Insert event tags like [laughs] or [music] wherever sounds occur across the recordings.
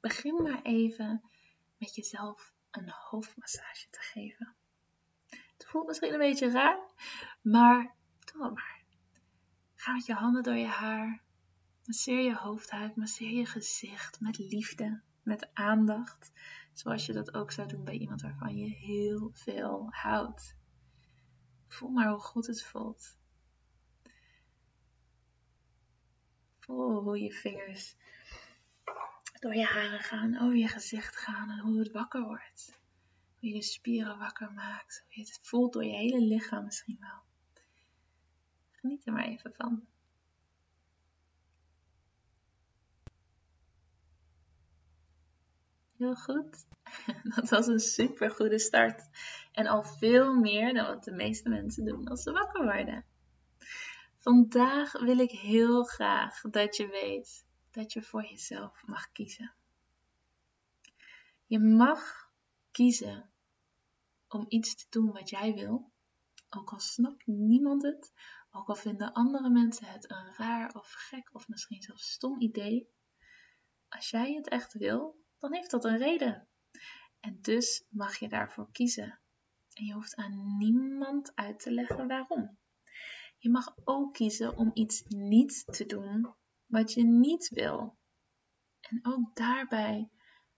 Begin maar even met jezelf een hoofdmassage te geven. Het voelt misschien een beetje raar, maar doe het maar. Ga met je handen door je haar. Masseer je hoofd uit, masseer je gezicht met liefde, met aandacht. Zoals je dat ook zou doen bij iemand waarvan je heel veel houdt. Voel maar hoe goed het voelt. Voel hoe je vingers door je haren gaan, over je gezicht gaan en hoe het wakker wordt. Hoe je de spieren wakker maakt, hoe je het voelt door je hele lichaam misschien wel. Geniet er maar even van. Heel goed. [laughs] Dat was een super goede start. En al veel meer dan wat de meeste mensen doen als ze wakker worden. Vandaag wil ik heel graag dat je weet dat je voor jezelf mag kiezen. Je mag kiezen om iets te doen wat jij wil, ook al snapt niemand het, ook al vinden andere mensen het een raar of gek of misschien zelfs stom idee. Als jij het echt wil, dan heeft dat een reden. En dus mag je daarvoor kiezen. En je hoeft aan niemand uit te leggen waarom. Je mag ook kiezen om iets niet te doen wat je niet wil. En ook daarbij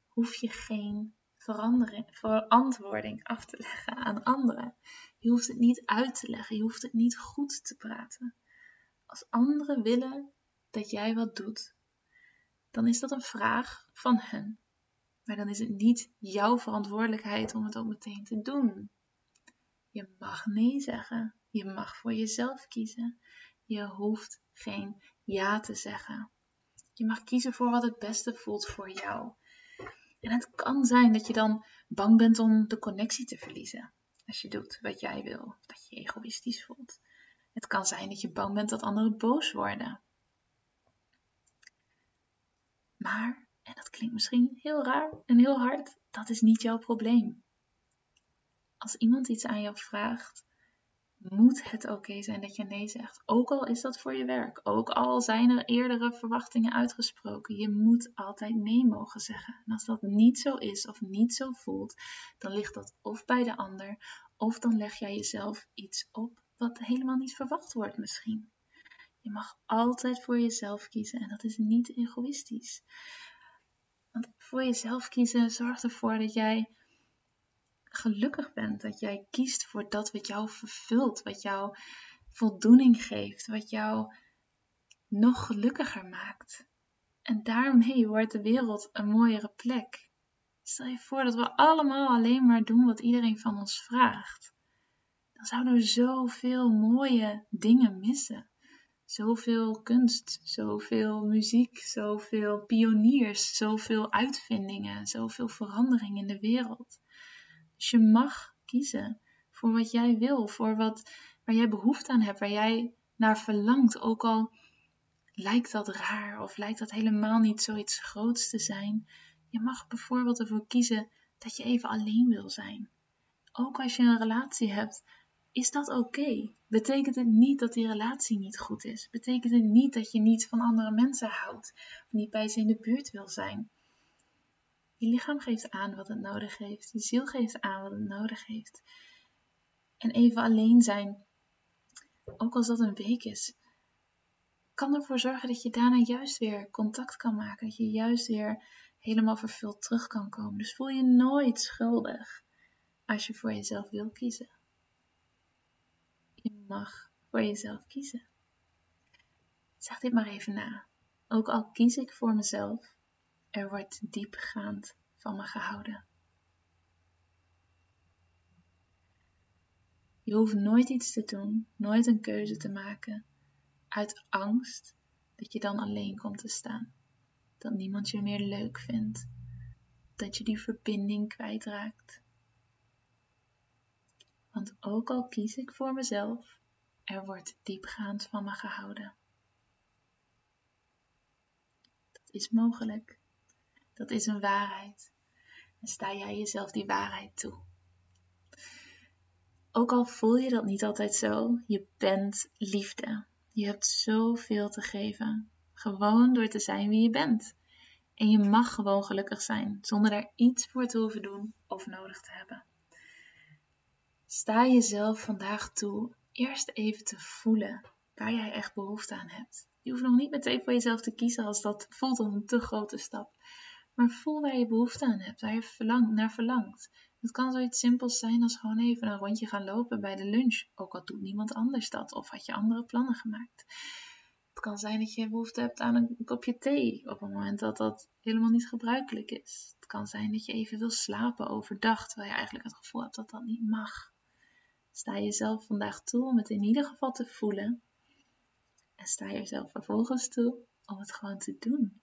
hoef je geen verantwoording af te leggen aan anderen. Je hoeft het niet uit te leggen, je hoeft het niet goed te praten. Als anderen willen dat jij wat doet, dan is dat een vraag van hen. Maar dan is het niet jouw verantwoordelijkheid om het ook meteen te doen. Je mag nee zeggen. Je mag voor jezelf kiezen. Je hoeft geen ja te zeggen. Je mag kiezen voor wat het beste voelt voor jou. En het kan zijn dat je dan bang bent om de connectie te verliezen. Als je doet wat jij wil, dat je je egoïstisch voelt. Het kan zijn dat je bang bent dat anderen boos worden. Maar, en dat klinkt misschien heel raar en heel hard, dat is niet jouw probleem. Als iemand iets aan jou vraagt, moet het oké zijn dat je nee zegt. Ook al is dat voor je werk. Ook al zijn er eerdere verwachtingen uitgesproken. Je moet altijd nee mogen zeggen. En als dat niet zo is of niet zo voelt, dan ligt dat of bij de ander, of dan leg jij jezelf iets op wat helemaal niet verwacht wordt misschien. Je mag altijd voor jezelf kiezen en dat is niet egoïstisch. Want voor jezelf kiezen zorgt ervoor dat jij gelukkig bent. Dat jij kiest voor dat wat jou vervult, wat jou voldoening geeft, wat jou nog gelukkiger maakt. En daarmee wordt de wereld een mooiere plek. Stel je voor dat we allemaal alleen maar doen wat iedereen van ons vraagt. Dan zouden we zoveel mooie dingen missen. Zoveel kunst, zoveel muziek, zoveel pioniers, zoveel uitvindingen, zoveel verandering in de wereld. Dus je mag kiezen voor wat jij wil, voor wat, waar jij behoefte aan hebt, waar jij naar verlangt. Ook al lijkt dat raar of lijkt dat helemaal niet zoiets groots te zijn. Je mag bijvoorbeeld ervoor kiezen dat je even alleen wil zijn. Ook als je een relatie hebt, is dat oké. Betekent het niet dat die relatie niet goed is? Betekent het niet dat je niet van andere mensen houdt of niet bij ze in de buurt wil zijn? Je lichaam geeft aan wat het nodig heeft. Je ziel geeft aan wat het nodig heeft. En even alleen zijn, ook als dat een week is, kan ervoor zorgen dat je daarna juist weer contact kan maken. Dat je juist weer helemaal vervuld terug kan komen. Dus voel je nooit schuldig als je voor jezelf wil kiezen. Je mag voor jezelf kiezen. Zeg dit maar even na. Ook al kies ik voor mezelf, er wordt diepgaand van me gehouden. Je hoeft nooit iets te doen, nooit een keuze te maken uit angst dat je dan alleen komt te staan. Dat niemand je meer leuk vindt. dat je die verbinding kwijtraakt. Want ook al kies ik voor mezelf, er wordt diepgaand van me gehouden. Dat is mogelijk. Dat is een waarheid. En sta jij jezelf die waarheid toe. Ook al voel je dat niet altijd zo, je bent liefde. Je hebt zoveel te geven. Gewoon door te zijn wie je bent. En je mag gewoon gelukkig zijn, zonder daar iets voor te hoeven doen of nodig te hebben. Sta jezelf vandaag toe eerst even te voelen waar jij echt behoefte aan hebt. Je hoeft nog niet meteen voor jezelf te kiezen als dat voelt als een te grote stap. Maar voel waar je behoefte aan hebt, waar je naar verlangt. Het kan zoiets simpels zijn als gewoon even een rondje gaan lopen bij de lunch, ook al doet niemand anders dat of had je andere plannen gemaakt. Het kan zijn dat je behoefte hebt aan een kopje thee op het moment dat dat helemaal niet gebruikelijk is. Het kan zijn dat je even wil slapen overdag, terwijl je eigenlijk het gevoel hebt dat dat niet mag. Sta jezelf vandaag toe om het in ieder geval te voelen. En sta jezelf vervolgens toe om het gewoon te doen.